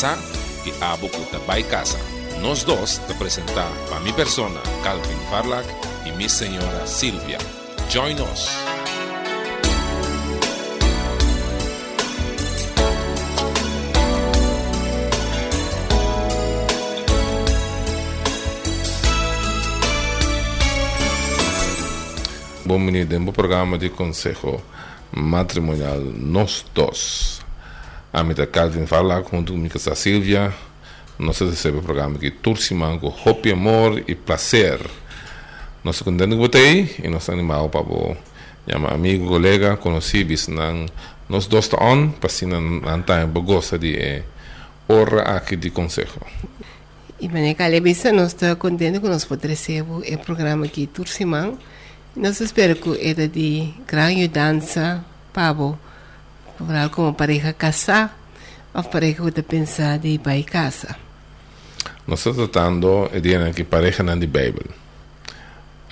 casa y abo puta by casa. Nos dos te presentar a mi persona, Calvin Farlack, y mi señora Silvia. Join us. Bienvenido en programa de consejo matrimonial Nós Dos. A minha Calvin fala junto com minha Silvia. Nós recebemos o programa aqui Turcimango, Hope, Amor e Prazer. Nós contentes com você e nós animamos para o chama amigo, colega, conhecido, nós dois estamos on, para assim não tempo gosta de eh, hora aqui de consejo. E bem, Calebissa, nós estamos contentes que nós podemos receber o programa aqui Turcimango. Nós esperamos que é de grande dança para para como pareja casar ou pareja que pensar de ir para casa. Nós estamos tratando de que pareja na Bíblia.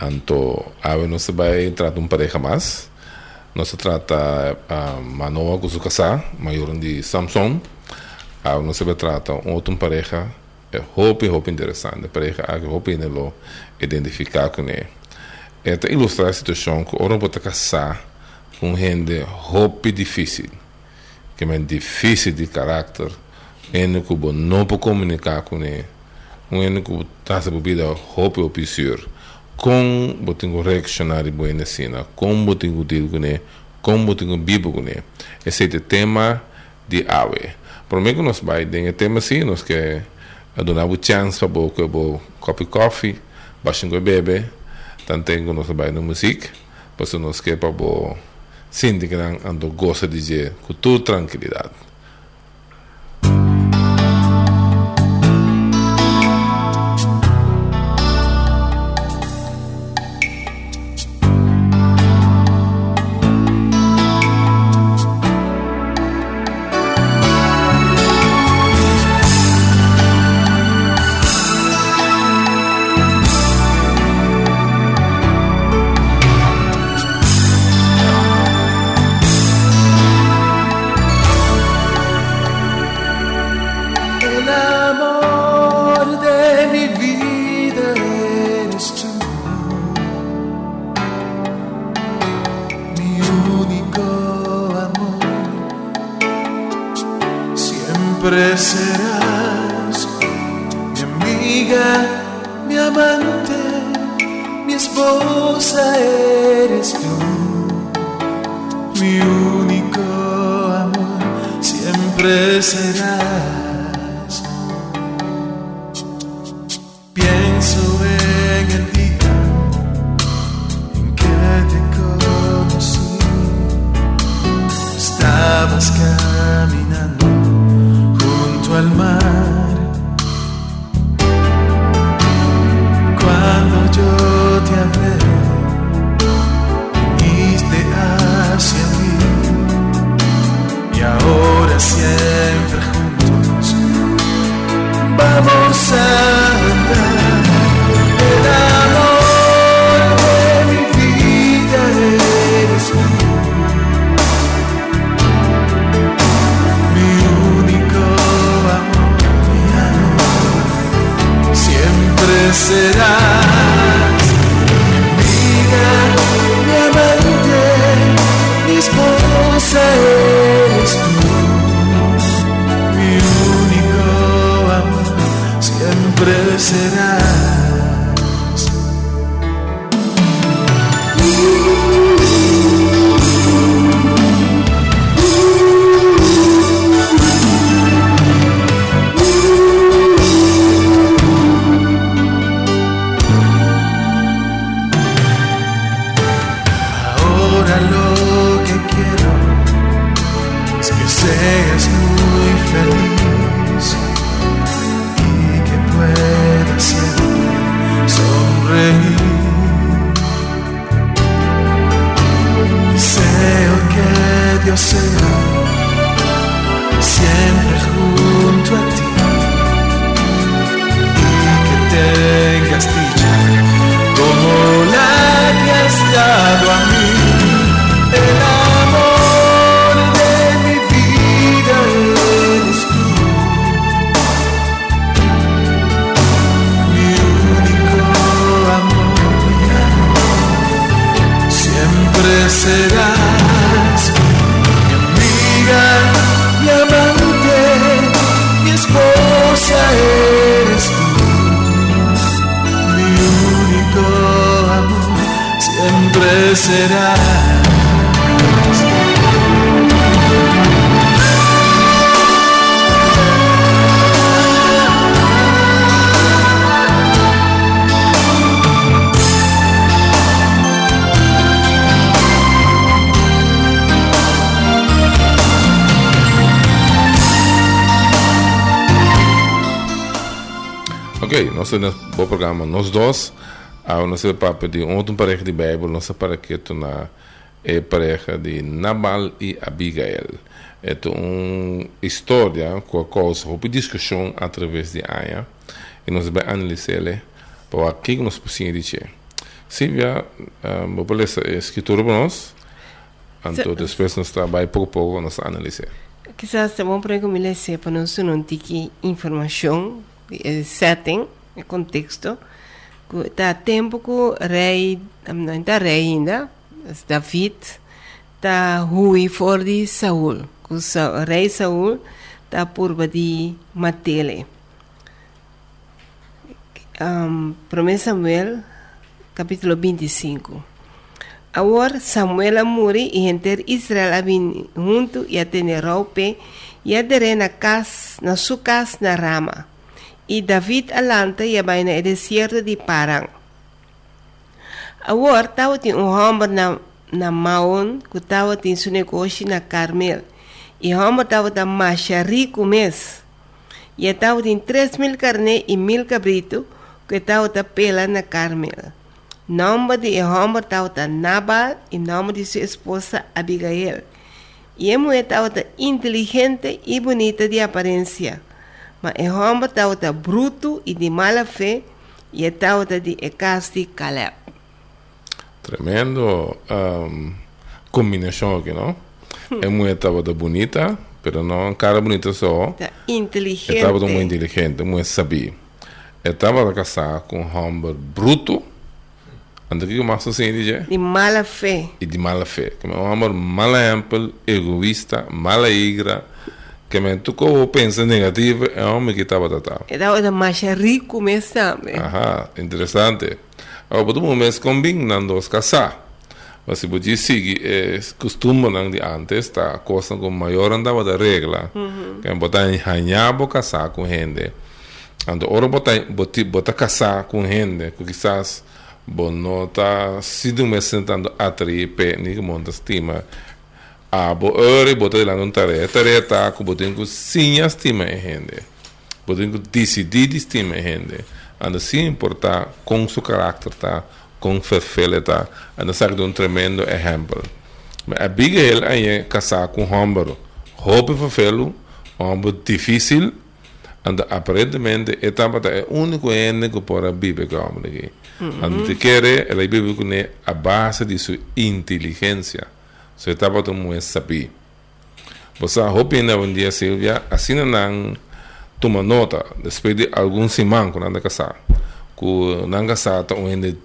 Então, a não se vai tratar uma pareja mais. Nós trata a se casar, maior de Samsung. A não se vai tratar outra pareja é roupa roupa interessante. Pareja que roupa não identificar com ele. Esta ilustra a situação que ora pode casar com gente roupa difícil, que é difícil de caráter, gente que não pode comunicar com ele, gente que está se bebida roupa ou piscir, com botinho reaccionar e boa cena, com botinho deal com ele, com botinho bibo com ele. Esse é o tema de ave. Por mim que nós vai ter tema assim, nós que donar o chance para que copo coffee, baixinho bebê, tanto nós vai na música, pois nós quer para ando gosta de dizer com toda tranquilidade. Ok, nós temos bom programa, nós dois, a nossa papo de ontem pareja de Bíblia, nossa paraqueto na é pareja de Nabal e Abigail. É uma história com a qual houve discussão através de Aya e nós vamos analisar para o que nós podemos dizer. Silvia, um, vou ler a escritura para nós, então depois nós trabalhamos pouco a pouco, nós analisar. Quizás é bom para que me sepa não se não tem informação, setting, eh, contexto, que tá tempo que o rei, não está rei ainda, David, está Rui for de Saul, o rei Saul está por de Matele. Um, 1 Samuel, capítulo 25. Agora Samuel muri e enter Israel a vir junto e a tener roupa e a na casa, na sua casa na Rama. E David alanta e a vai na deserto de Parang. Agora estava tem um homem na na Maon que estava tem seu negócio na Carmel. E o homem estava da marcha rico mês. E estava tem 3 mil carne e mil cabrito que estava da pela na Carmel. Nome de homem estava da Nabal e nome de sua esposa Abigail. E a mulher estava inteligente e bonita de aparência. Mas o homem estava bruto e de mala fé e de casa de Caleb. Tremendo um, combinação aqui, não? A mulher estava bonita, pero não cara bonita só. Tá inteligente. Estava muito inteligente, muito sabia. Estava casar com um homem bruto, anda que mais assim dizer, De mala fé. e de mala fé. Que é um homem malampo, egoísta, malaigra, que me tocou pensa negativo, é homem que estava tratado. Da marcha rico mesmo também. Ajá, interessante. Agora, todo mundo combinando os casar. Mas se você seguir é, costume não de antes, tá? Coisa com maior andava da regra. Que é botar em ranhabo casar com gente. Ando, ora botar, botar, botar casar com gente, que quizás bom não tá sido me sentando a tripe, nem monta estima. Ah, bo ora botar lá não tarefa, tarefa tá, com botar com sim estima gente. Botar com decidir estima gente. Anda sim importar com seu caráter, tá? Com verfele, tá? Anda sabe um tremendo exemplo. Mas Abigail aí casar com homem, roupa verfelo, um homem difícil, anda aparentemente etapa é o único ene que pode viver com o homem aqui. Anda te quer, ela vive com a base de sua inteligência. Sua etapa é muito saber. Você opina um dia, Silvia, assim não toma nota, depois de algum semana quando anda casar, que não casar é um ene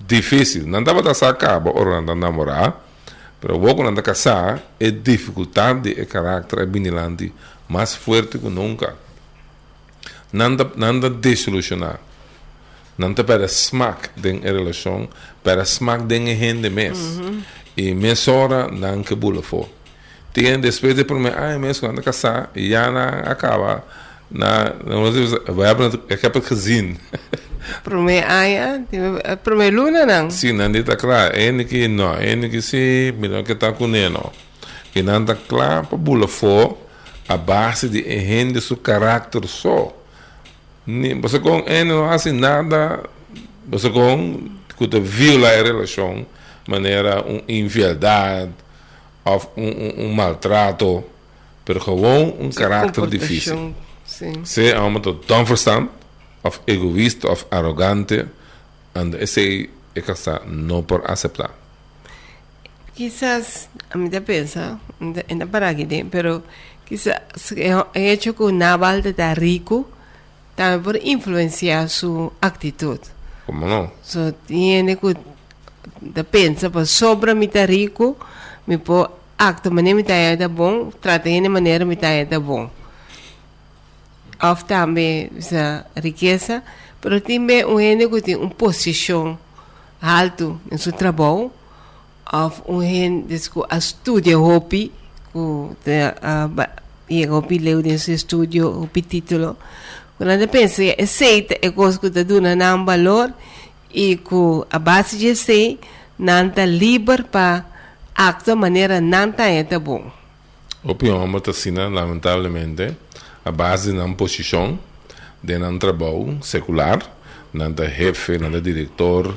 difícil. Não dava da cabo, ou não namorar, mas o quando anda casar, é dificuldade e caráter é binilante mais forte que nunca. Nada, nada de solucionar. Nada para smack den relação, para smack den gente mesmo. E mesora não que bula for. Tem depois de por ai mesmo quando casar, já não acaba. Na, não vai abrir é capaz gezien. Para mim, aia, para mim, luna não. Sim, não está claro. É que não, é que sim, melhor que está com ele. E não está claro para bula for a base de gente seu caráter só. Você com ele não faz nada, você com que viola a relação, maneira um infidelidade, ou um, um, maltrato, gewoon um caráter difícil. Sim. Se é uma tão verstand, of egoísta, of arrogante, and esse é que está não por aceitar. Quizás, a mí te pensa, ainda para aqui, pero quizás é hecho que o Naval está rico, também por influenciar sua atitude. Como não? So, tiene que de pensa, para sobra me tá rico, me pô acto maneira me tá da bom, trata de maneira me tá da bom. Of também essa riqueza, pero também um gente que tem uma posição alto em seu trabalho, of un hen desco a studio hopi ku te a ba e hopi leu de su studio hopi titolo quando pensa é aceita é coisa que dá não valor e ku a base de sei nanta liber para acto maneira nanta tá bom Hopi homem está sina, lamentavelmente, a base uma posição de um trabalho secular, não jefe, não diretor,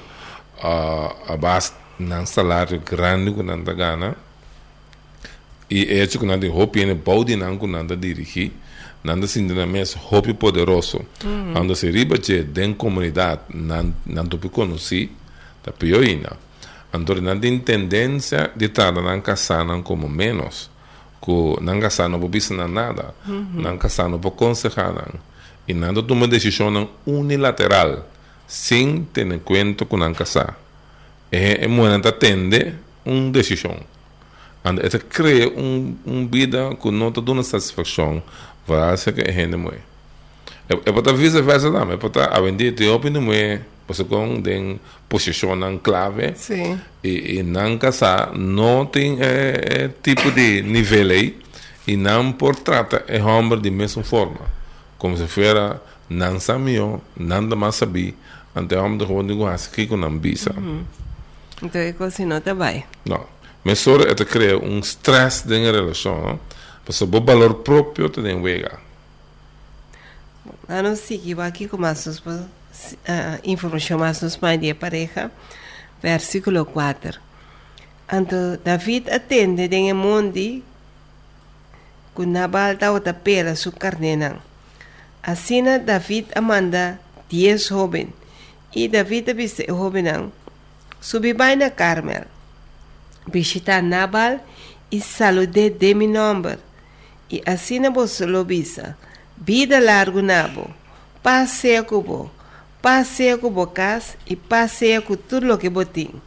a, a base salário grande que não gana. E é que não hopi é bom de não que não dirigir, nanda sindana mes hopi poderoso. Mm-hmm. Mm. anda se riba che den comunidad nan nan topi conoci da pioina andor nan din tendencia de tada nan kasanan como menos. Ko nan kasano bo bisna nada mm -hmm. nan kasano bo consejanan e nando toma decisão unilateral sem ter em conta com nan kasá é eh, é muito atende um decisão anda essa cria um um vida que nota de dá satisfação vai ser que é. É, é para vice-versa também, é para a vender te opinião muito, você com den posição não clave, sim e, e não casar não tem é, é, tipo de nível aí e não por trata é homem de mesma forma. Como se fosse não sabia nada mais sabia ante homem de homem de guarda que com não bisa então é assim não tá vai não mas só é te cria um stress dentro da relação não? Porque o valor próprio te tem wega a que vai aqui com mais uh, informação mais nos mais de pareja. Versículo 4 Então David atende em mundo com Nabal da outra pela sua carne Assim David amanda dez jovens e David avisa o jovem subi vai na Carmel. Visitar Nabal e salude de mi nome e assim você lo bisa vida largo nabo. Passeia com bo passeia com bocas e passeia com tudo lo que botim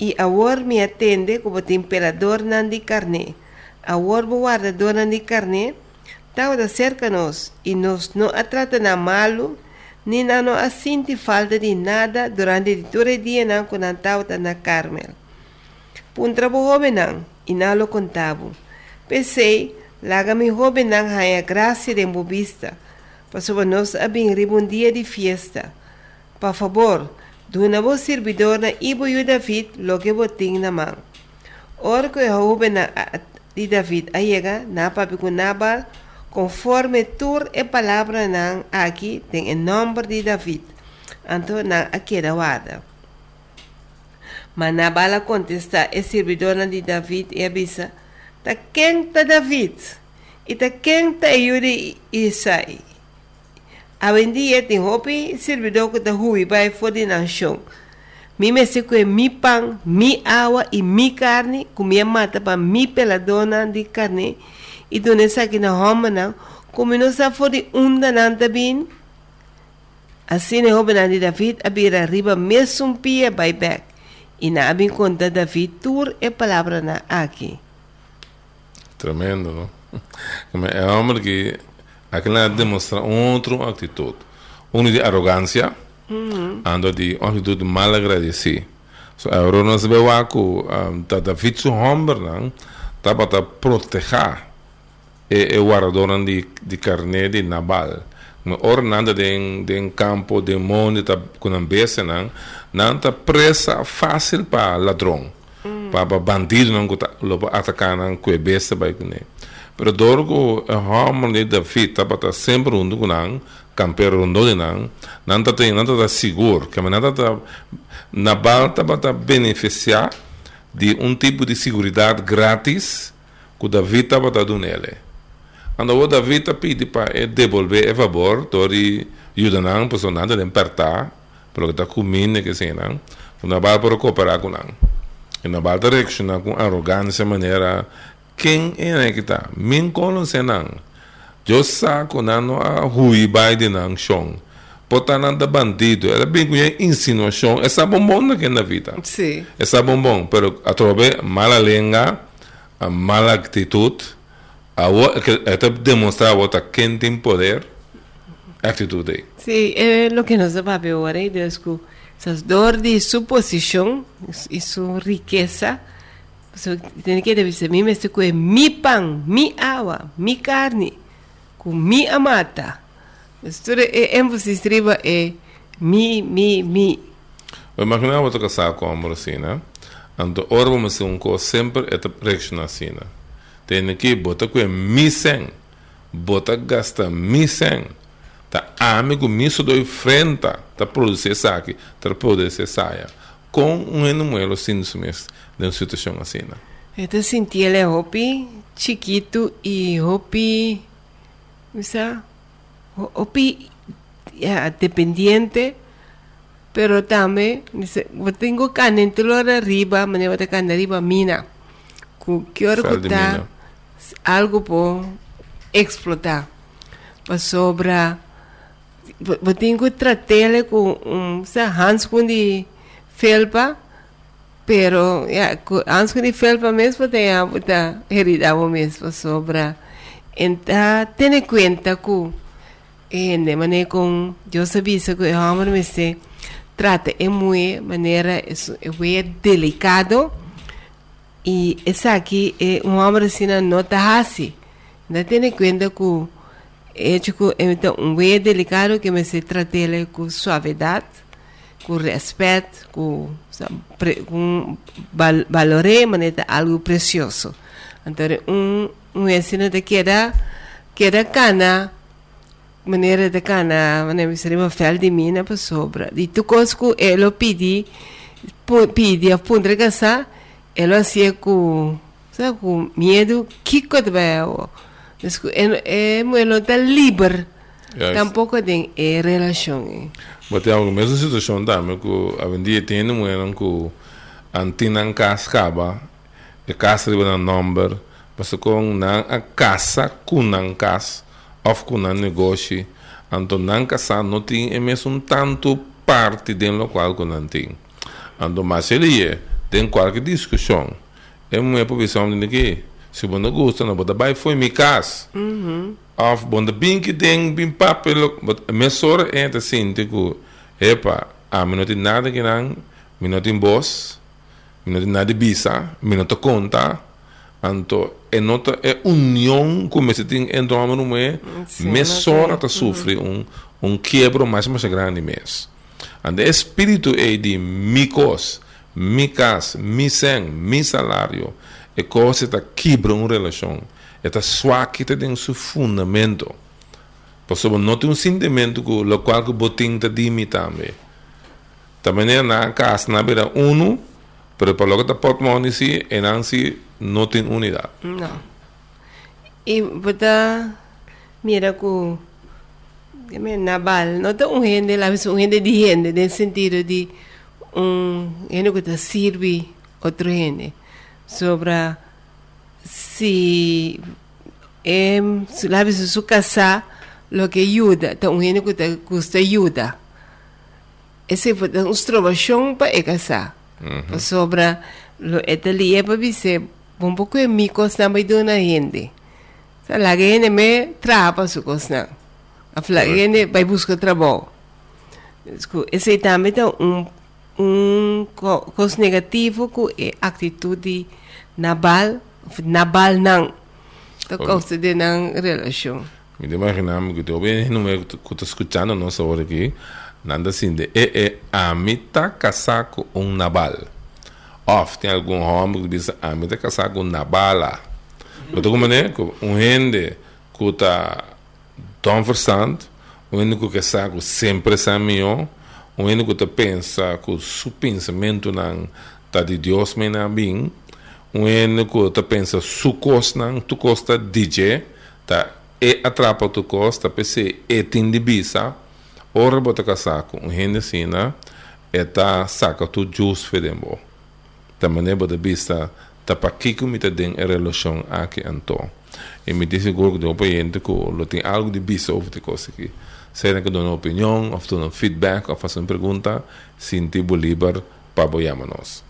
e agora me atende como temperador nan de carne. Agora o guardador nan de carne. Tau da cerca nos e nos não atrata na malo, nem na não assinti falta de nada durante todo o dia não com a tau na Carmel. Puntra bo jovem não, e não lo contavo. Pensei, laga mi jovem não a graça de embobista, para nós abrir um dia de fiesta. Por favor, duna bo servidor na ibo yu David lo que boting na mão. Ora que o jovem de David ayega na papi com Nabal, conforme tur e palavra nan aqui tem o nome de David. Então, nan aqui da guarda. Mas Nabala contesta e servidor de David e avisa, ta quem ta David? E ta quem ta Yuri Isai? A vendia tem hopi servidor ta hui vai for de nação. Mi me se que mi pão, mi água e mi carne, comia mata para mi peladona de carne, e dona aqui na Roma não, como não sa fori unda nanta bin, assim é hobe de David abir arriba mesmo pia by back, e na abin conta David tur e palavra na aqui. Tremendo, não? É homem que aquela demonstra outra atitude. Uma de arrogância, Uhum. ando de uma atitude mal agradecida. So, agora nós vemos que um, tá David su homem, não? Tá para proteger e, e guardador de, de carne de Nabal. Mas ora nada de, de campo, de tá com a besta, não? Não tá presa fácil para ladrão. Para bandido, não, que tá atacar, não, com a besta, vai com ele. Pero dorgo a homem de David tá para sempre um do não, campeiro um do não, não tá tem nada seguro, que nada tá Nabal tá para beneficiar de um tipo de segurança grátis que David tá para dar nele. Quando o David tá pede para devolver o favor, tori ajuda não, para nada de apertar, porque tá comendo que sei não, o Nabal para cooperar com não. E Nabal tá reaccionar com arrogância maneira quem é que está? Min kono senang. Eu saco não a rui de nang chão. Da bandido. Ela bem com insinuação. Essa bombom na que na vida. Sim. Essa bombom. Pero a trobe mala língua, a mala atitude. A que até demonstrar a outra quem tem poder. Atitude. Sim, é o que nós vamos ver agora, é que Essas dor de sua posição e sua riqueza. Você tem que dizer, mim, este é mi pão, mi água, mi carne, com mi amata. Isso é ênfase triba é mi, mi, mi. Eu imagino que com amor assim, né? Então, ser um co sempre é reaccionar assim, né? Tem que botar com mi sen, botar gasta mi sen. Tá amigo miso do frente, tá produzir saque, tá ser saia. Com um enuelo assim, de uma situação assim, né? Eu senti ele hopi chiquito e hopi, sabe? Hopi yeah, dependiente, pero también dice, yo tengo canentelo arriba, me voy a can arriba mina. Que está algo por explotar. Para sobra eu tenho que tratar com um hands com de felpa, pero yeah, hands com de felpa mesmo tem a botar herida mesmo sobra. Então, tenha conta que e de maneira com eu sabia que o homem me se trata é muito maneira é, é delicado e essa aqui é um homem assim não está assim não tem conta que é tipo então um é delicado que me se trata ele com suavidade com respeito com com valore maneira algo precioso então um um ensino de queda queda cana maneira de cana, maneira seria uma fel de mina para sobra. E tu cosco, ele pedi, pedi a pundre casa, ele assim com, sabe, com medo, que coisa. É, é, ele tá livre. Tampouco tem é, relação. Mas tem alguma mesma situação também que a vendia tem uma mulher que antinan cascaba, e casa riba na number, mas com a casa com nan casa of kuna negócio anto não casa não tem é mesmo tanto parte do local que não tem anto mas ele é tem qualquer discussão é uma posição de que se você não gosta não pode vai foi minha casa uhum. of bom bem que tem bem papel mas só é assim tipo epa a mim não tem nada que não mim não tem boss mim não tem nada de bisa mim não te conta anto é nota é união como se tem entre homem e mulher mesora tá sofre um um quebro mais mais grande mesmo and espírito é de micos micas misen mi salário é coisa que quebra uma relação é tá suaque tem seu fundamento por isso não tem um sentimento que o qual que botin tá dimi também é na casa na beira uno pero para lo que tá portmone si é não si no tiene unidad. No. Y puta, mira que Nabal, no está un gente, la vez un gente de gente, en el sentido de un gente que te sirve otro gente. Sobre si, eh, la vez su casa, lo que ayuda, está un gente que te gusta ayuda. Esse é uma extroversão para a casa. Uhum. Sobre, lo, ali é para dizer, un poco de mi cosa me de una gente. O sea, la gente me traba su cosa. La gente va a buscar trabajo. Esse também é um, um coisa negativo que é atitude nabal, nabal não. Coisa de não relação. Me imaginamos que eu bem não é que estou escutando nossa hora aqui. Nada assim de é é a mita casar com um nabal of tem algum homem que diz ah me casar com na bala eu como né um rende que está tão verstand um rende que casar com sempre saminho um rende que pensa que o seu pensamento não tá de Deus me na bem rende que pensa su costa não tu costa DJ tá? E atrapa tu costa pese e tem de bisa ora bota casar com um rende assim né? E tá saca tu jus fedembo. Maneira de vista da paquico me tem em relação a que anto. E me diz seguro que o paciente que lo tem algo de vista over de coisa aqui. Seja que dá uma opinião ou dá um feedback ou faça uma pergunta? Sinto livre para apoiarmos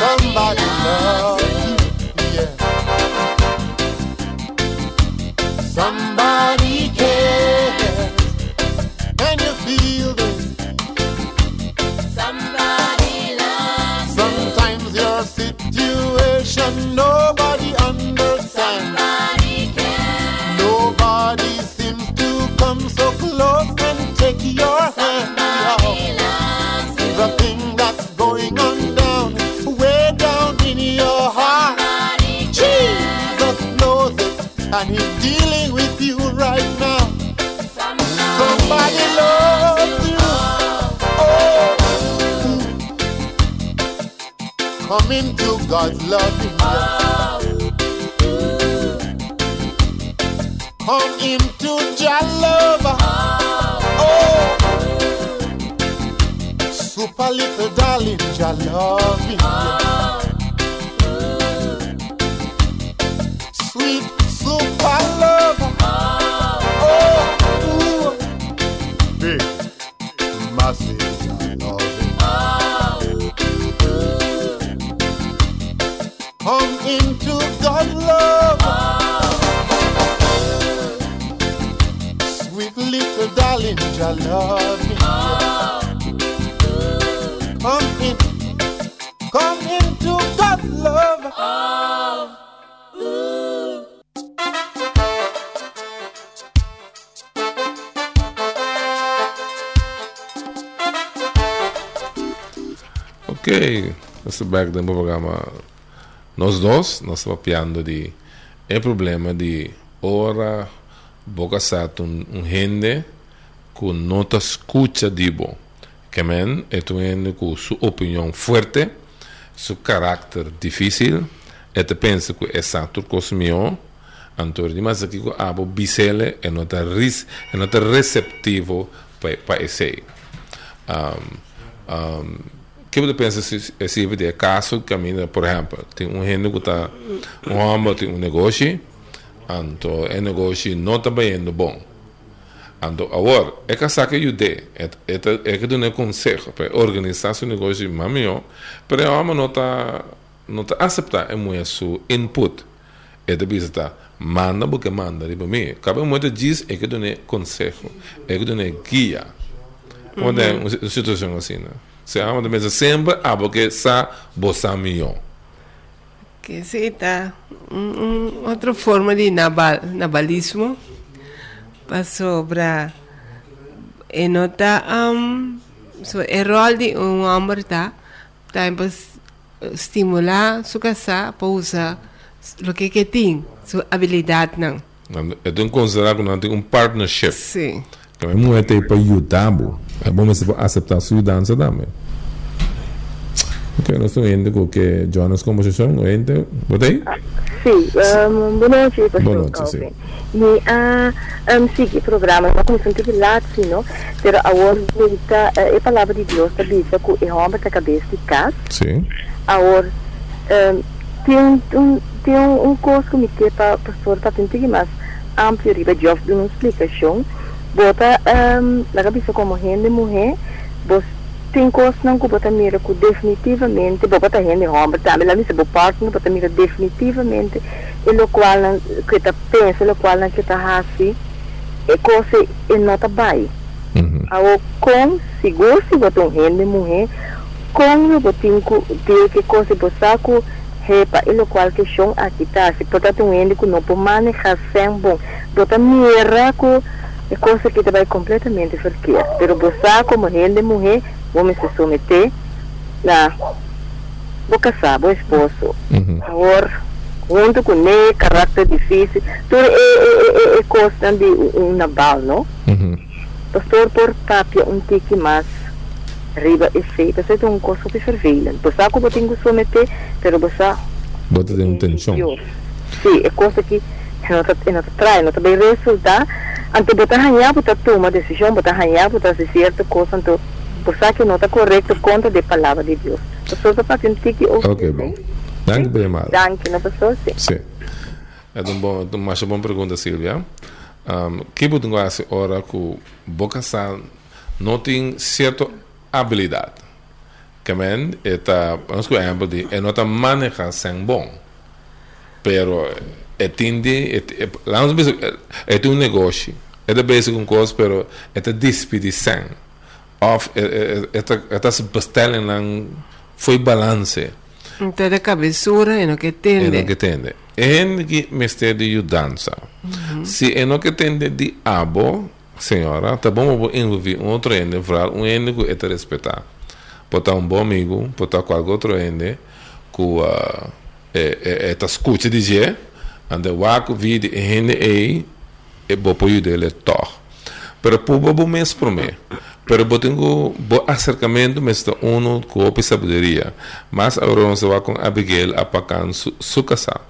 somebody love. And He's dealing with you right now. Somebody loves you. Oh, come into God's loving. arms. Come into your love. Oh, super little darling, your loving. Back del programa Nós dois, nós estamos piando de é problema de ora boca sato um, um gente que não te escuta que men é gente com sua opinião forte seu caráter difícil e te pensa que é sato cosmio Antor di mas aqui abo bisele e não tá receptivo para esse um, um, que você pensa se esse é caso caminha por exemplo tem um gente que está um homem tem um negócio então o negócio não está indo bom então agora é que que eu dei é é que dou um conselho para organizar seu negócio mais melhor para o homem não está não está aceitar é muito seu input. É de visita, manda porque manda para mim. Cada um diz é que dou conselho, é que dou guia. Quando é uma situação assim, né? Se ama de mesa sempre, ah, porque sa bossa melhor. Que sí, tá um, um, outra forma de nabal, nabalismo para sobra e nota um, so, o rol de um homem tá tá para estimular sua casa para usar o que que tem sua habilidade não É de considerar que não tem um partnership. sim Que é muito para ajudar, é bom você aceitar sua dança também. Ok, nós estamos indo com que Jonas conversação, não ente, botei? Sì, um, boa noite, pastor Boa noite, Calvin. sim. Mi a um, sì, il programma, ma come sentite lazzi, no? Pero a ora medita, uh, a palavra de Deus está dita que é homem da cabeça de casa. Sim. A ora um, tem um, tem um, um curso que me quer para pastor para tentar mais amplo riba de de uma explicação. Bota um, na cabeça como rende mulher, você tem coisas não que bota mira que definitivamente bota rende homem também lá nesse parte não bota mira definitivamente e lo qual que tá pensa lo qual que tá assim é coisa e nota vai Uhum. ao com seguro se bota um rende mulher com o botinho de que coisa bosaco repa e lo qual que chão aqui tá se portanto um rende que não pode manejar sem bom bota mira que é coisa que vai completamente verkeerd. Pero você, como rende mulher, vamos se submeter na vou casar, vou esposo. Uhum. Agora, junto com ele, caráter difícil, tudo é, é, é, é coisa de um naval, não? Uhum. Pastor, por tapia um tique mais riba e feita, você tem um coisa de surveillance. Você, como tem que submeter, pero você Bota de intenção. Sim, é coisa que não está não tá trai, não está bem resultar. Ante botar ranhar, botar tomar decisão, botar ranhar, botar certa coisa, então, você que não está correto conta da palavra de Deus. Pessoas a partir de que Ok, bom. Danke bem, Mara. Danke, na pessoa, sim. Sim. É uma boa, uma boa pergunta, Silvia. Um, que você acha ora que boca não tem certa habilidade? Que men, eta, vamos por exemplo, de, é não maneja sem bom. Pero, é tende, é, é, lá vezes, é, é um negócio, é de basic um coisa, pero é de despedir sem. Of, é, é, é, é, é, se bestellen lang, foi balance. então da cabeçura e no que É tende no que tende. En que mistério de dança. Se é no que tende de abo, senhora, tá bom vou envolver um outro ende, falar um ende que é te respeitar. Botar um bom amigo, botar qualquer outro ende, que uh, é, é, é tá escute dizer, ande waco vide ende e bo po dele tor. Pero pubo bo mes pro me. Pero bo tengo bo acercamento mes de uno com sabedoria. Mas agora vamos vai com Abigail a pacan su, casa.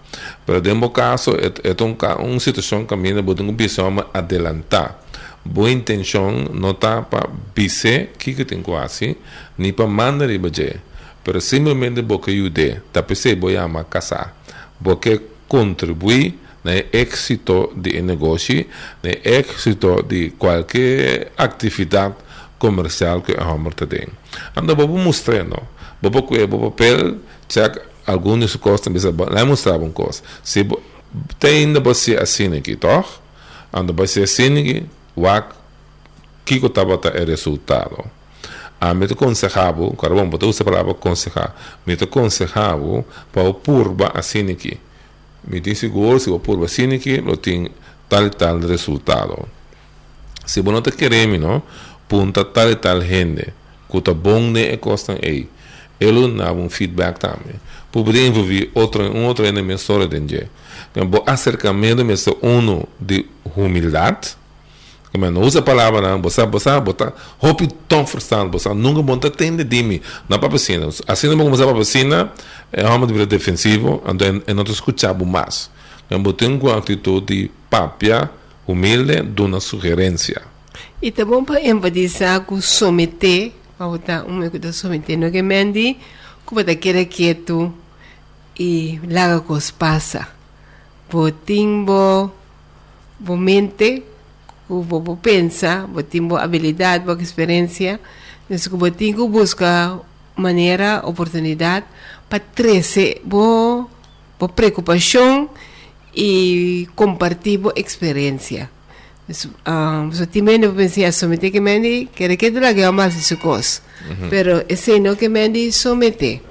Pero dentro caso é é um uma situação que mina bo tengo visão adelantar. Boa intenção não tá para bise que que tenho assim, nem para mandar ibaje. Pero simplesmente bo que ajude, tá pensei bo ama casar. Bo que contribuir no éxito de negócio, no éxito de qualquer atividade comercial que a homem tem. Anda bobo mostrando, bobo que bobo papel, check alguns costas, mas lá mostrava uma coisa. Se tem ainda você assim aqui, tá? Anda você assim aqui, que que estava é resultado. A aconsejava, claro, bom, botou essa palavra aconselhar, me te aconsejava para o purba assim aqui. Me disse seguro, se o purba assim aqui, não tem tal e tal resultado. Se você não te queremos, não, punta tal e tal gente, que está bom ne e costa aí. Ele dá um feedback também. Poderia envolver outro, um outro elemento história dentro. Então, acercamento é um de humildade, como não usa a palavra, não, você, você, botar, hope tão frustrado, você nunca monta tende de mim, na papacina. Assim não começar a papacina, é um homem defensivo, então eu não te escutava mais. Eu botei uma atitude papia, humilde, de uma sugerência. E tá bom para enfatizar que someter, para botar um meio que someter, no que mendi, que botar querer quieto e larga cos passa. Botimbo, bo mente, que bo, bo pensa, botimbo habilidade, bo experiência, nesse que botimbo busca maneira, oportunidade para trazer boa, boa preocupação e compartilhar boa experiência. Um, so também eu pensei a someter que mendi quer que tu lague mais isso cos. Pero esse não que mendi someter.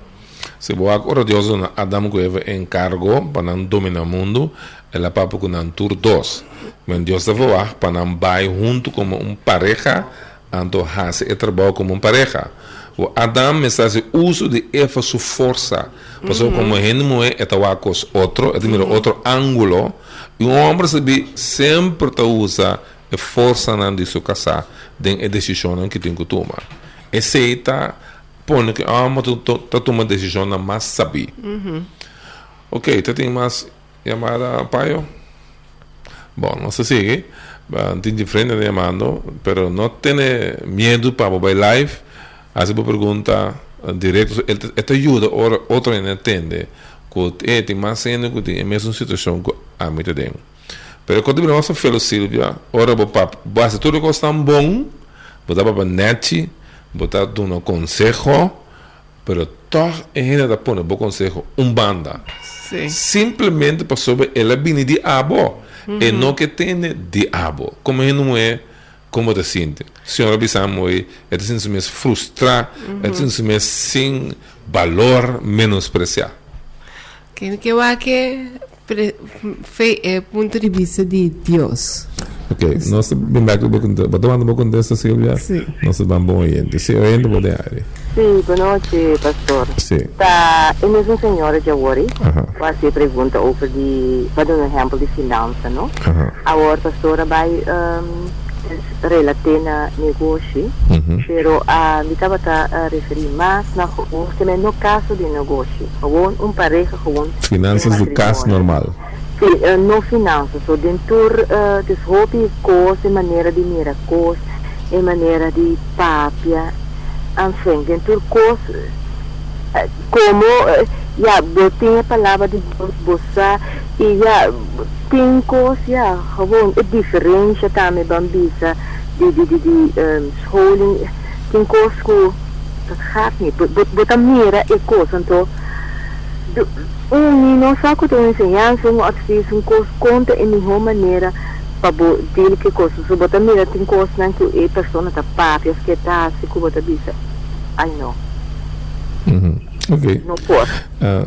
Se bo agora Deus na Adam que eve encargo para não dominar o mundo, ela papo com nan tour 2. Mas Deus deve voar para não vai junto como um pareja, anto hace e trabalho como um pareja. O Adam está se uso de essa sua força. Passou como gente mulher está com outro, é mira outro ângulo. E um homem sabe sempre tá usa a força na de sua casa, den a decisão que tem que tomar. Está põe que ah, mas tu tá tomando decisão na mais sabe. Ok, tu tem mais chamada Paio? Bom, não se sigue. Tem diferente de llamando, pero no tiene miedo para mover live. Hace uma pergunta eh, direto. Esta ajuda outro a entender que é tem mais sendo que tem a mesma situação que a mim tem. Pero quando nós falamos Silvia, ora pap, basta tudo que está bom, botar para net, botar um conselho, pero toch é ainda da pôr bom conselho um banda. Sim. Simplesmente para sobre ela vir de abo. E não que tem de abo. Como ele não é, como te sente. Senhora Bissamo, ele se sente frustrar, ele se sente sem valor, menospreciar. Que que eu acho que pre- fe- é ponto de vista de Deus. Ok, nós bem back to book, tomando um pouco dessa Silvia, Sim. nós vamos bom oriente. Se oriente pode área. Sim, boa noite, pastor. Sim. Tá, eu mesmo senhora de Awori, Aham. fazer pergunta over de, para dar um exemplo de finança, não? Aham. Agora, pastora, vai um, relater na negócio, Uhum. pero a me estava a referir mais na também no caso de negócio, gewoon um pareja, gewoon Finanças do caso normal. Sim, eh, no finanças, so dentro uh, des hobby coisas, e maneira de mirar coisas, e maneira de papia, enfim, dentro coisas, eh, como, ja, eu tenho a palavra de você, e ja, tem coisas, ja, gewoon, é diferente também, bambisa, de, de, de, de um, scholing, tem coisas que, dat gaat niet, você mira e coisas, então, um não só que tem ensinança, um advies, um curso, conta em nenhuma maneira para dele que. Se você mira, tem coisa não que a pessoa está pápias, que está se que você diz, ai não, Uhum. Ok. não pode. Ah,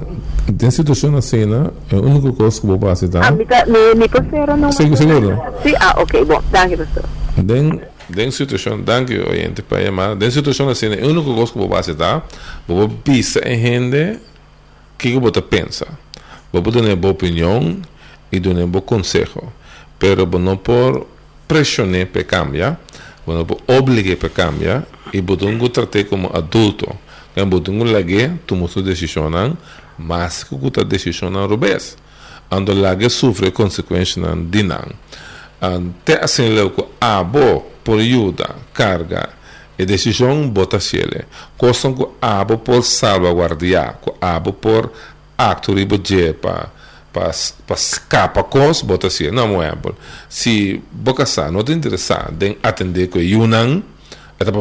tem situação assim, né? É a única coisa que eu vou fazer, Ah, me, me, me considera não? Seguro, seguro. Sim, ah, ok, bom, danke, pastor. Den, den situação, danke oyente para chamar. Den situação assim, a única coisa que eu vou tá? Vou pisar em gente que que você pensa. Vou dar uma boa opinião e dar um bom conselho. Pero não por pressionar para cambiar, não por obrigar para cambiar e vou tratar como adulto. Kan vou não lage, tu musu decisão, mas decisão não rubes. Ando lage sofre consequências não dinan. Até assim leuco abo por ajuda, carga e decisão bota ciele. Costam com abo por salvaguardiar, com abo por acto ribo je pa pa pa escapa cos bota ciele. Não é bom. Se boca sa não te interessar em atender com yunan, é para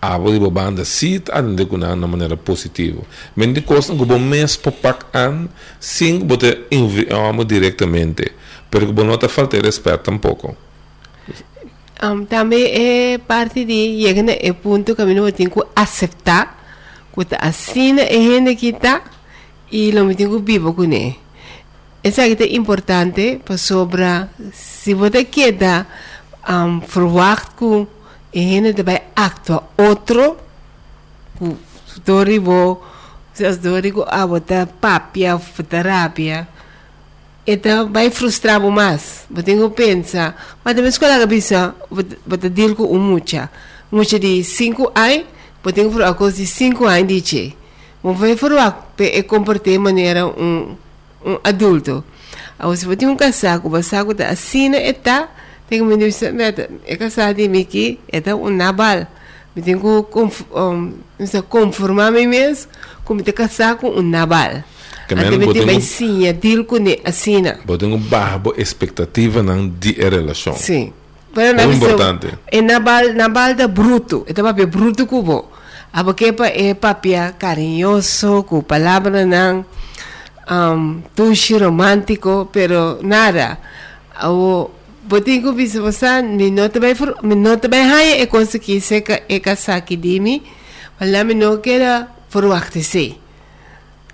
abo di banda sit atender kunan na maneira positiva. Men de costam com bom mês popak an, sim bote enviamos diretamente. Pero que não te falta respeito tampouco. Um, também é parte de chegar no ponto que a gente tem que aceitar que assim é gente que está e não tem que viver com ele. Isso é importante para sobre se você quer um, verwacht que a gente vai actuar outro que dorivo se dorivo a botar papia, terapia então vai frustrar mais. Eu tenho que pensar, mas também escola pensa, vou deal com um mucha. Mucha de 5 anos, eu tenho que coisa de 5 anos vou fazer para comportar de maneira um, um adulto. Se eu tenho um casaco, o casaco está assim, está, tenho que me dizer, é casado de mim que é um nabal. Eu tenho que conf, um, conformar me mesmo com um nabal. Men me tem mais sim, deal com ele assim. Eu tenho barbo expectativa na de relação. Sim. É na importante. é na bal, na bal da bruto. É bem bruto cubo. A boquepa é papia carinhoso, com palavra não um, touche romântico, pero nada. O botinho bisa você, me nota bem, me nota bem, hai é coisa que se é casar que dimi, mas lá me não quero verwachten se.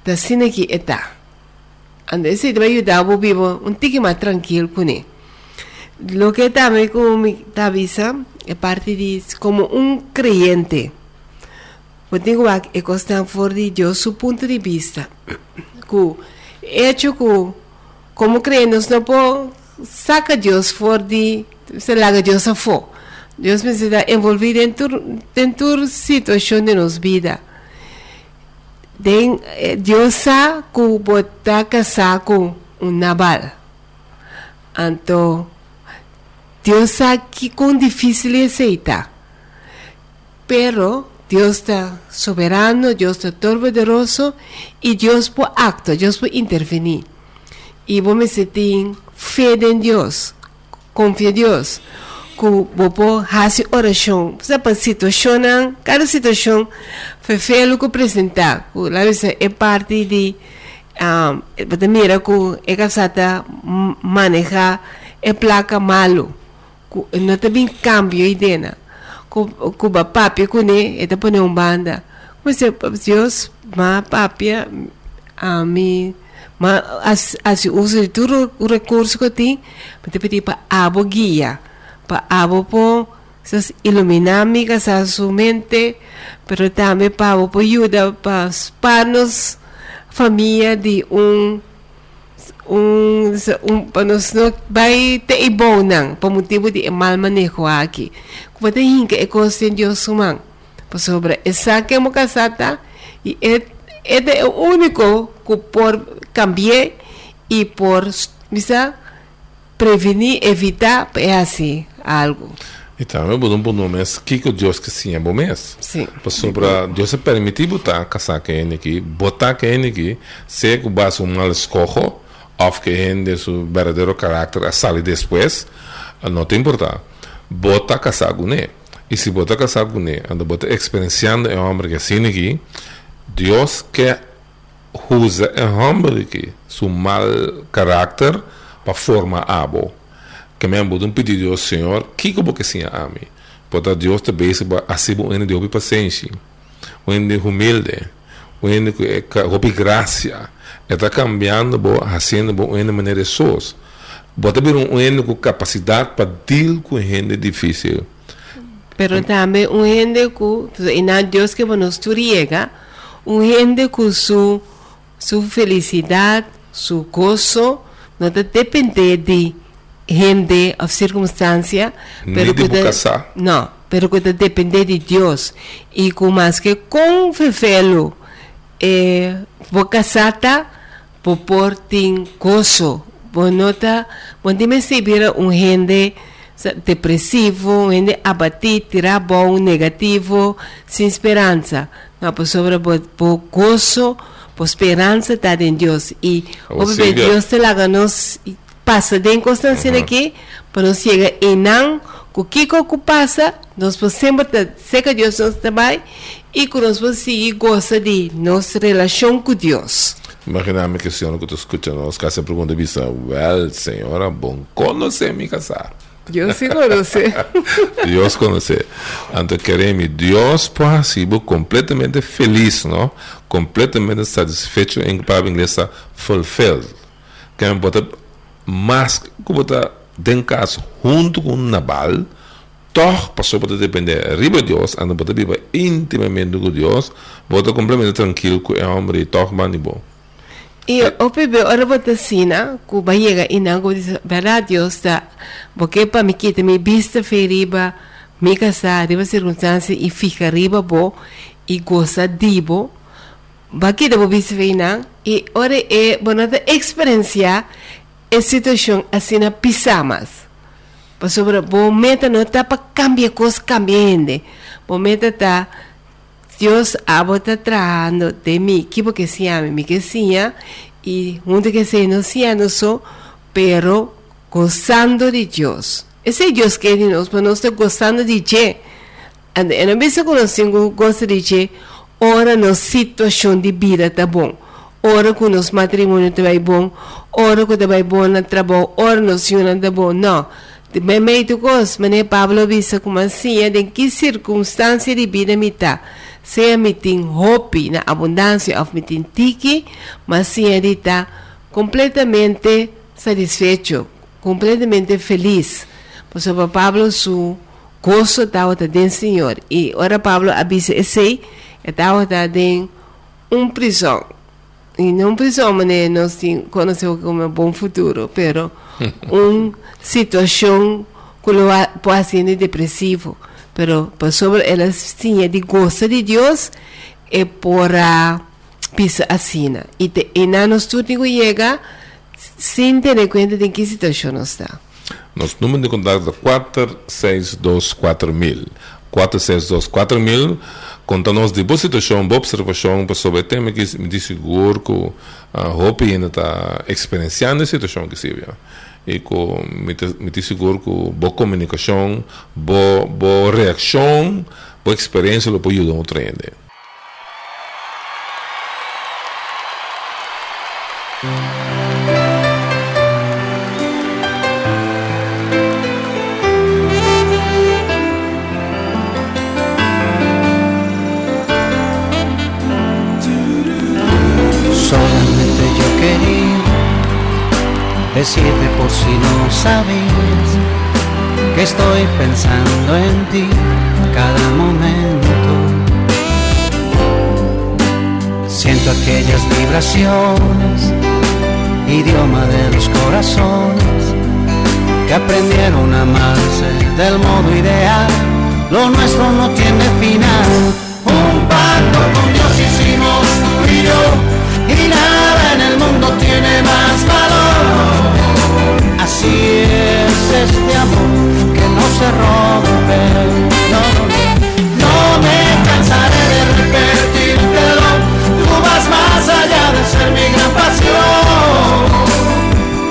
Da cine que está. Ande esse vai ajudar o vivo um tique mais tranquilo com ele. Lo que também como me avisa é parte de como um creyente. Eu tenho que costar fora de Deus seu ponto de vista. Que hecho que como creyentes não pode saca Deus fora de se larga Deus a fora. Deus precisa envolver dentro dentro situação de nossa vida. Den, eh, Deus sabe que botar casar com um Nabal. Então, Deus sabe que quão difícil é aceitar. Pero Deus está soberano, Deus está todo-poderoso e Deus pode actuar, Deus pode intervenir. E vamos ter fé em Deus, confia em Deus. Que vou fazer oração. Você para situação, cada situação, foi feio que apresentar. Lá é parte de. Um, mira que é casada manejar é placa malo. Não tem cambio ideia kuba papia kune eta pone um banda mas Deus ma papia a mi ma as as usa de tudo o recurso que tem para pedir para abo guia para abo po essas iluminar mi casa su mente pero também para abo po ajuda para panos família de um um, um panos no vai ter bom não por motivo de mal manejo aqui como tem que é consciente Deus humano por sobre essa que é casada e é é o único que por cambiar e por misa prevenir evitar é assim algo Então, eu vou um mês que que Deus que sim é bom mês. Sim. Sobre Deus se permitir botar casar que ele aqui, botar que ele aqui, se que base um mal escojo, of que gente su verdadeiro carácter sale depois, não tem importar. Bota casar com ele. E se bota casar com ele, anda bota experienciando um homem que assim aqui, Deus quer usa um homem que su mal carácter para formar abo. Que me amo um pedido ao Senhor, que como que sim a mim. Porque Deus te beise para assim um ene de paciência, um ene humilde, um que é graça está cambiando, bo, fazendo bo, uma maneira de pessoas. Bota ter um ene com capacidade para deal com gente difícil. Pero também um gente com, e na Deus que nos riega, um gente com su, su felicidade, su gozo, não depende de gente ou circunstância, pero que de casar. não, pero que depende de Deus e com mais que com fefelo, eh, boca sata, por tem gozo, bonota, onde me se vira um gente depressivo, um gente abatido, tirar bom, negativo, sem esperança. Por sobre por gozo, por esperança está em Deus. E o bebê Deus te laga nos passa de constância uh -huh. aqui, para nós chegar e não, o que que passa, nós podemos sempre ser que Deus nos trabalha e que nós podemos seguir gosta de nossa relação com Deus. Imaginame que o senhor que tu escuta nos casa pergunta well, senhora, bom conhecer me casar. Deus se conhece. Deus conhece. Então queremos Deus possível completamente feliz, não? Completamente satisfeito em palavra inglesa fulfilled. Queremos botar mais que botar dentro caso junto com Nabal, toch passou para depender arriba de Deus, anda para viver intimamente com Deus, bota completamente tranquilo com o homem toch mani bom. E o bebê, ora bota sina, que vai chegar e não, diz, verdade, Deus está, porque para me quitar me vista feriba, me casar, riba circunstância e fica riba bo, e gosta de bo, vai quitar bo vista feina, e ora é, bonita experiência, a situação assim na pisamas. Para sobre, bo meta não está para cambiar coisas, cambiando. Bo meta está, Deus abo está trabajando de mí, que porque se llama mi que sea, y junto que se no sea no so, pero gozando de Dios. Ese Dios que de nos, pero no está gozando de Dios. And eu não penso que nós gostaria de ora na situação de vida tá bom. Ora que nos matrimônio tá bem bom, ora que tá bem bom no trabalho, ora nos união tá bom. Não. De bem meio coisa, mas Pablo visa como assim, em que circunstância de vida me tá. Seja me tem hope na abundância, ou me tem tiki, mas tá completamente satisfecho, completamente feliz. Por isso, Pablo, su gozo estava dentro do Senhor. E ora Pablo avisa esse, estava dentro um prisão. E não prisão, mas nós conhecemos como um bom futuro, pero uma situação que pode ser depressivo. Pero por sobre ela tinha de gosto de Deus e por a pisa assina. E, te, e na nos tudo chega sem ter conta de que situação está. Nosso número de contato é 4624 4624 conta-nos de boa situação, boa observação sobre o que me seguro que a Hope ainda está experienciando a situação que se. E com me, me seguro que boa comunicação, boa, boa reação, boa experiência, lo pode ajudar a outro ainda. Solamente decirte por si no sabías que estoy pensando en ti cada momento. Siento aquellas vibraciones, idioma de los corazones que aprendieron a amarse del modo ideal. Lo nuestro no tiene final. Un pacto con Dios hicimos tú y yo y nada mundo tiene más valor. Así es este amor que no se rompe. No, no me cansaré de repetírtelo. Tú vas más allá de ser mi gran pasión.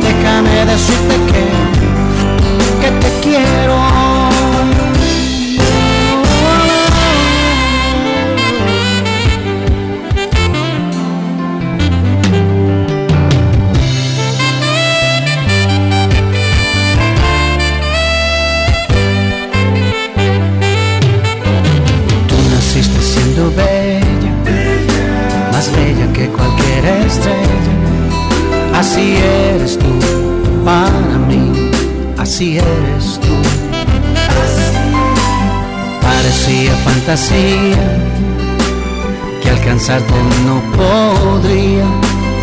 Déjame decirte que, que te quiero. Que alcanzarte no podría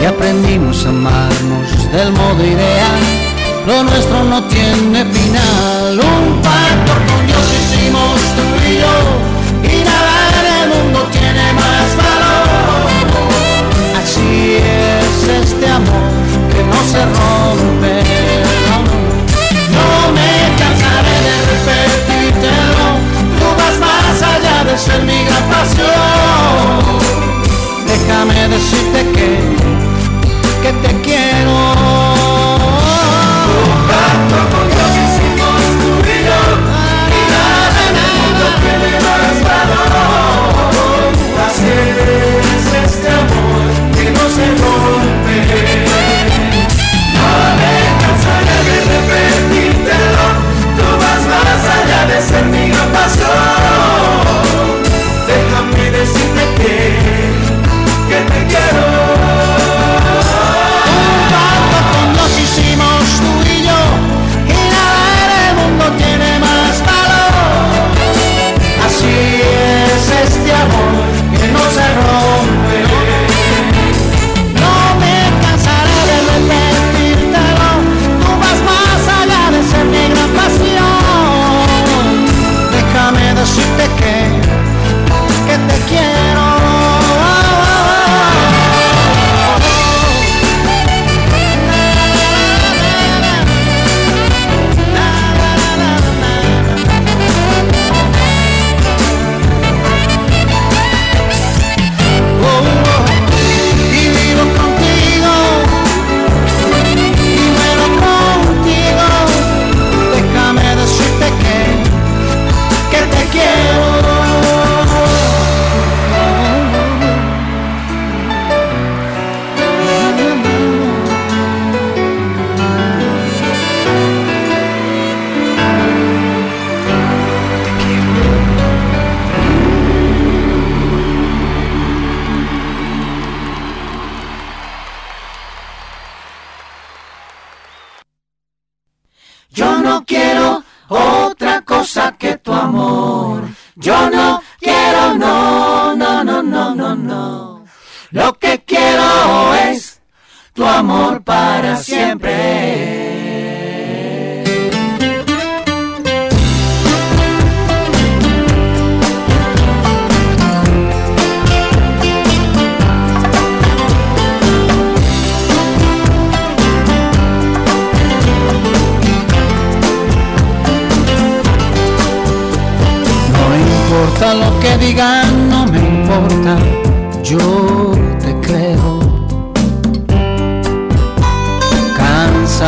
y aprendimos a amarnos del modo ideal. Lo nuestro no tiene final, un pacto con Dios hicimos tú y yo y nada en el mundo tiene más valor. Así es este amor que no se rompe. Ser mi gran pasión. Déjame decirte que, que te quiero. Un pacto con Dios hicimos tú y yo y nada en el mundo tiene más valor. Así es este amor que no se rompe. No me cansaré de repetírtelo. Tú vas más allá de ser mi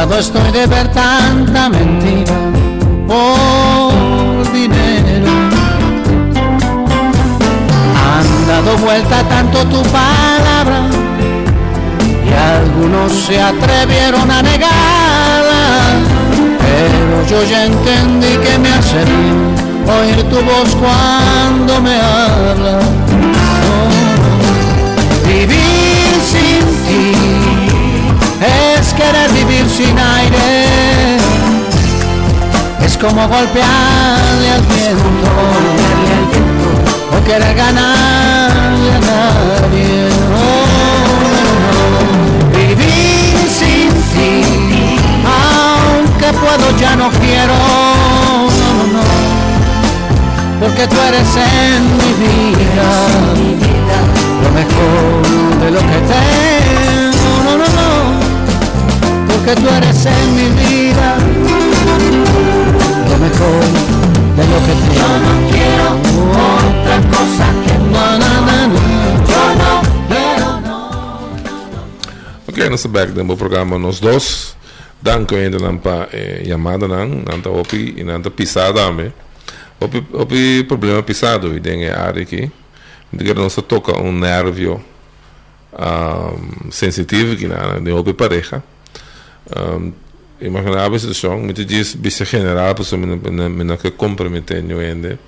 Cansado estoy de ver tanta mentira por dinero. Han dado vuelta tanto tu palabra y algunos se atrevieron a negarla. Pero yo ya entendí que me hace bien oír tu voz cuando me hablas. Es querer vivir sin aire. Es como golpearle al viento o querer ganarle a nadie. Oh, Vivir sin ti, aunque puedo ya no quiero. Porque tú eres en mi vida lo mejor de lo que tengo, no, no, no, porque tú eres en mi vida lo mejor de lo que tengo. Yo no quiero otra cosa que no, no, no, no. Yo no quiero, no. Ok, nós back dan o programa Nós Dois. Dank ainda não para eh, chamada não, não tá opi e não tá pisada também. Opi, opi problema pisado e tem a área aqui. Porque não se toca um nervio um, sensitivo que na de opi pareja. Um, a situação, muitas vezes bisa general, pessoa me me que comprometendo ainda.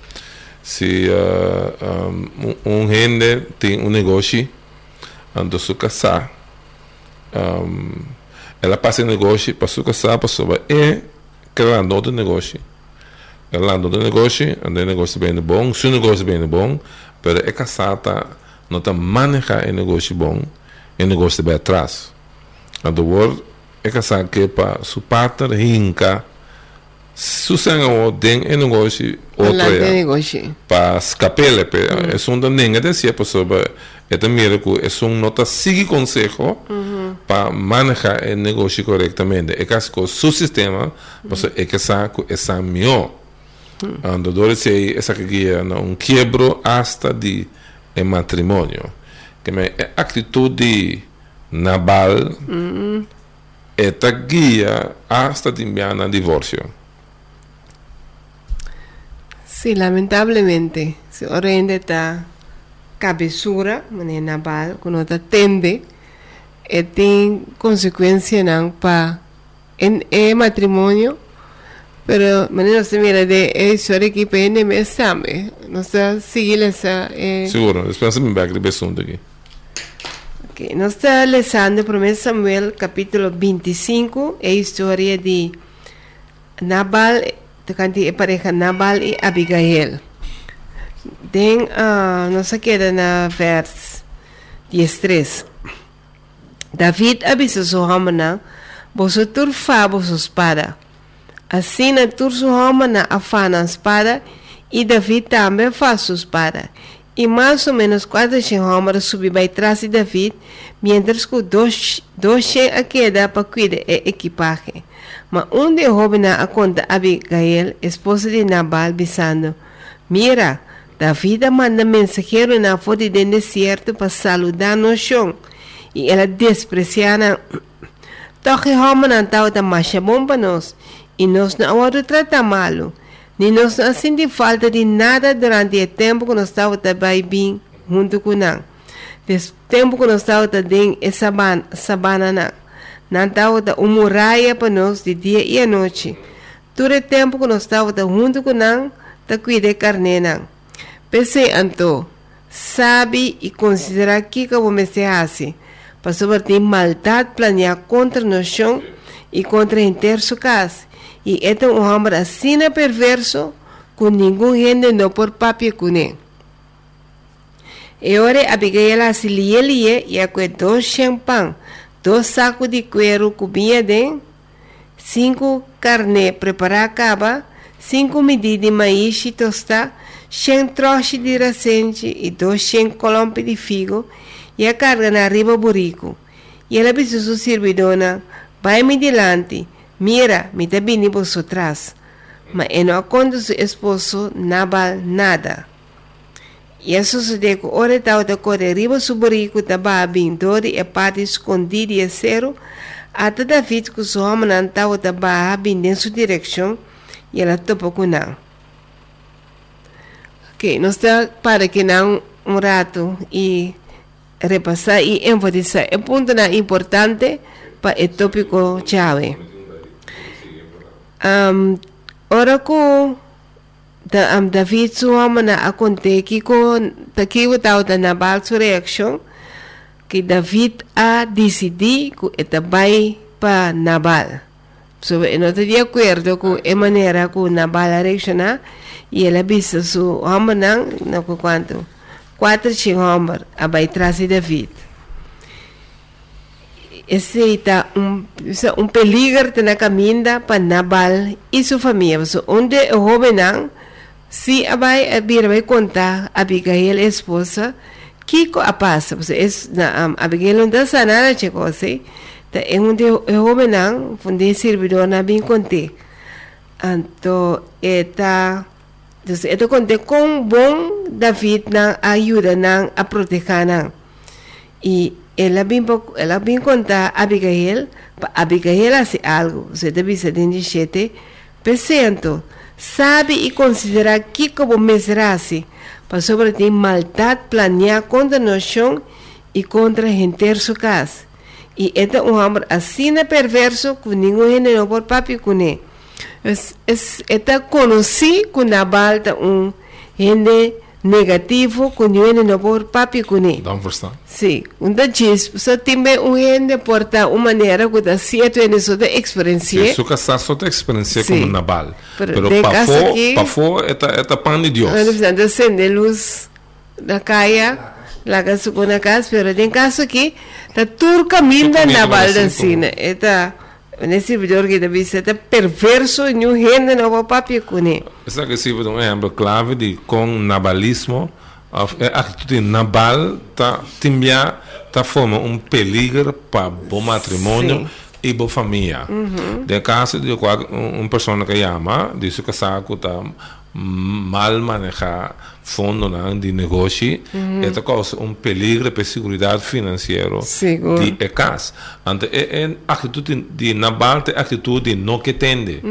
Se uh, um, um tem um negócio, ando se casar, um, ela passa em negócio, para se casar, a pessoa é criando outro negócio. Ela anda no negócio, anda no negócio bem bom, seu negócio bem bom, mas é casada, não está manejar o negócio bom, o negócio bem atrás. Ando é casada que para su partner rinca, su sanga o den negócio outro é negócio. para escapele, é um da nenga desse pessoa, é também que é um nota seguir conselho para manejar o negócio corretamente. É caso que o seu sistema, você é que sabe é sa melhor. Andadores sei essa que guia um quebro hasta de é matrimônio. Que me atitude nabal é ta guia hasta de enviar divórcio. Sí, lamentablemente, se orende ta cabezura, mané naval, cuando ta tende, e tem consequência não para en e matrimonio, pero mané se mira de e história que pende me sabe, não está seguir essa eh, Seguro, después me back de besunto aqui. Ok, nós estamos lendo 1 Samuel capítulo 25, é a história de Nabal, de canti é pareja Nabal e Abigail. Tem, uh, nós queda na vers 13. David avisou sua homem, você turfa sua espada. Assim, na tur sua homem afana a espada e David também faz sua espada. E mais ou menos quatro homens subiram atrás de David, mientras que dois, dois a queda para cuidar da equipagem. Mas um de jovens a conta Abigail, esposa de Nabal, dizendo, Mira, David manda mensageiro na foto do deserto para saludar no chão. E ela despreciava Toque homem não estava da bom para nós. E nós não vamos tratar malo. Nós não sentimos falta de nada durante o tempo que nós estávamos também bem junto com nós. Desse tempo que nós estávamos também em sabana, sabana não. Estava uma muralha para nós de dia e à noite. Todo o tempo que nós estávamos junto com nós, cuidando de carne. Pensei, então, sabe e considerar que que vamos ser assim. Para sobre maldade planear contra nós e contra inteiro sua casa. E então um homem assim perverso com ninguém gente não por papi cune. E ora Abigail assim lie lie e a dois champagne, dois sacos de cuero cubinha de cinco carne preparar acaba, cinco medidas de maíz e tostar, 100 troços de racente e dois 100 colompe de figo e a carga na riba burico. E ela disse sua servidona, vai-me delante, mira, me está vindo por atrás. Mas eu não conta seu esposo nada, nada. E isso sucedeu que ora estava da correr riba do burico, estava vindo e a parte escondida e zero, até David que o homem não estava vindo em sua direção e ela topou com não. Ok, nós está para que não um rato e repassar e enfatizar. É ponto na importante para o tópico chave. Um, ora ko da um, David suama na aconte que ko takiwa tao da nabal su reaction que David a decidi que eta vai pa Nabal. So, não está de acordo com a maneira que Nabal a reaccionar e ela disse su homem não, não quanto quatro cinco homens a vai trazer David. Esse está um, um peligro na caminha para Nabal e sua família. So, onde o homem não, se a vai a vir vai contar a Abigail, a esposa, que a passa. Es, na, um, Abigail não está sanada, chico, assim. É onde o homem não, onde servidor não bem conte. Então, está Então, ito conte com bom David na ajuda na a proteger na. E ela bem ela bem contar Abigail, Abigail hace algo, você deve ser 77%, sabe e considera que como mesrasse, para sobre ter maldade planear contra noção e contra gente su casa. E este é um homem assim perverso que ninguém não por papi com ele. Es, es, esta conocí con la balta un gente negativo con gente no por papi él. Dan verstaan. Sí, un da chis, so timbe un gente porta una manera que da cierto en eso de experiencia. Isso casar só tem experiência Sim. como Nabal. Pero Pero de aqui- para fora, é é pan de Deus. Ano precisando acender luz da caia, lá que su na casa, pero tem caso aqui, tá tudo caminho Tudo caminho na da balda vacina, assim, Eta, deve ser, tá perverso, e gente não vai papi ele. Essa que se um exemplo clave de com nabalismo, a atitude Nabal tá timbia tá forma um peligro para o matrimônio e boa família. De caso de um, um pessoa que chama, disse que saco tá mal manejar fundo né, de negócio, esta causa um peligro para a segurança financeira Seguro. de é casa. Ante é, é atitude de Nabal é atitude de não que tende,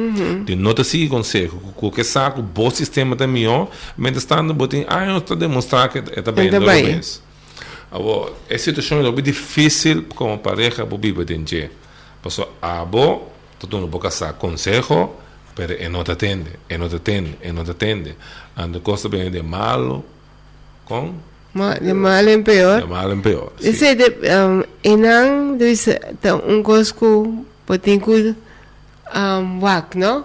de não te seguir conselho, que saco bom sistema da melhor, mas estando botin, ah, não está demonstrar que é bem, Tá não bem. é Agora, é situação é difícil como pareja para viver dentro. Porque a abo, tu não pode conselho, pero ele não te atende, ele não te atende, ele não te atende. Ande coisa bem de malo com Ma- De mal em de pior. mal em pior. sim. Esse é de, um, ser, tá um cosco, poting ko, um, wak, no?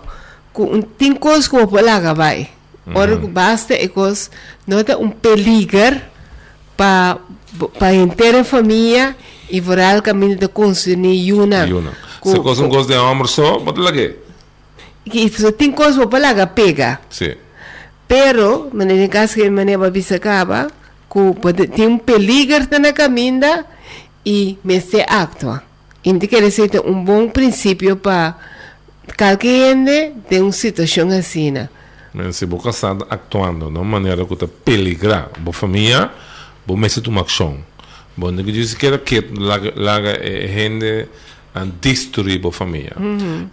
Kung ting cosco, wala ka vai. Ora, basta é cos, nota um peligro para para inteira família e virar o caminho de consumir yuna. Yuna. Se coisa um gosto de homem só, pode lá que. Tem coisa para lá pega. Sim. Pero, maneira caso que maneira que pode tem um peligro na caminho e me se actua. Então quer dizer um bom princípio para qualquer tem uma situação assim. Mas se você está atuando de uma maneira que está peligrar a família, você mete uma ação. Bom, que diz que que larga larga gente a destruir a família.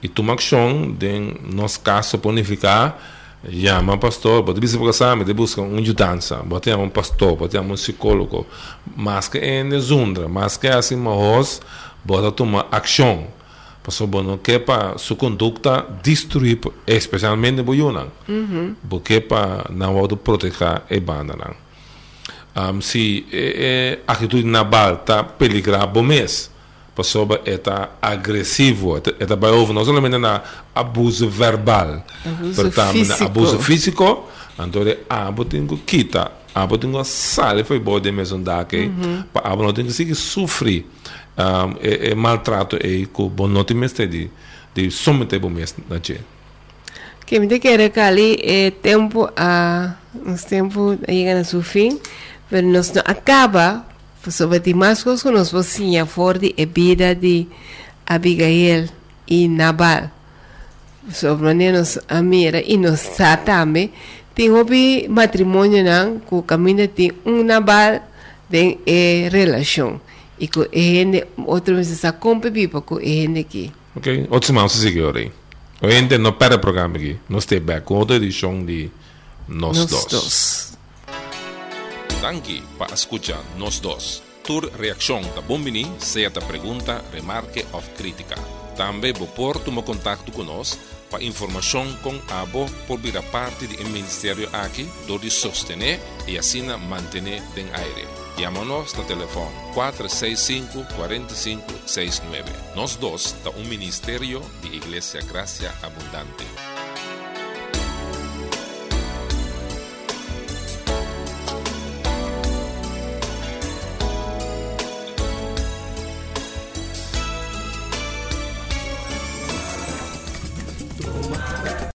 E tu uma ação, de nosso caso, planificar, chama pastor, pode vir para casa, de busca um ajudança, pode um pastor, pode um psicólogo, mas que é de zundra, mas que é assim, mas pode tomar ação. Pastor, bom, não quer para sua conduta destruir, especialmente o Yunan. Porque para não auto proteger a banda. Um, se é, é, a atitude na bala está peligrar bom mês, pessoa está agressivo, está vai over, não somente na abuso verbal, Abuso também na abuso físico, então abo tem que quitar, abo tem que sair foi bom de mesmo daqui, para abo não tem que sofrer um, e, e maltrato e que bom não tem mais de de somente bom mesmo na gente. Que me quer que ali é tempo a uns tempo chega a seu fim, mas nós não acaba sobre nós vamos forte a vida de Abigail e Nabal. Sobre nós amira e nós também tem hobby matrimônio não que caminha tem um Nabal tem relação e é gente outro vez está competindo com gente aqui. Ok, outros irmãos se seguem aí. O gente não perde o programa aqui, nós estamos back com outra edição de Nós, Nós Dois. dois. Tanki para escuchar Nos Dos. Tur reacción da Bombini, sea ta pregunta, remarque ou crítica. Também vou pôr tu contacto conosco para informação com a bo por vir a parte do Ministério aqui, do de sostener e assim manter em aire. Llámanos no telefone 465-4569. Nós dois da um Ministério de Igreja Gracia Abundante.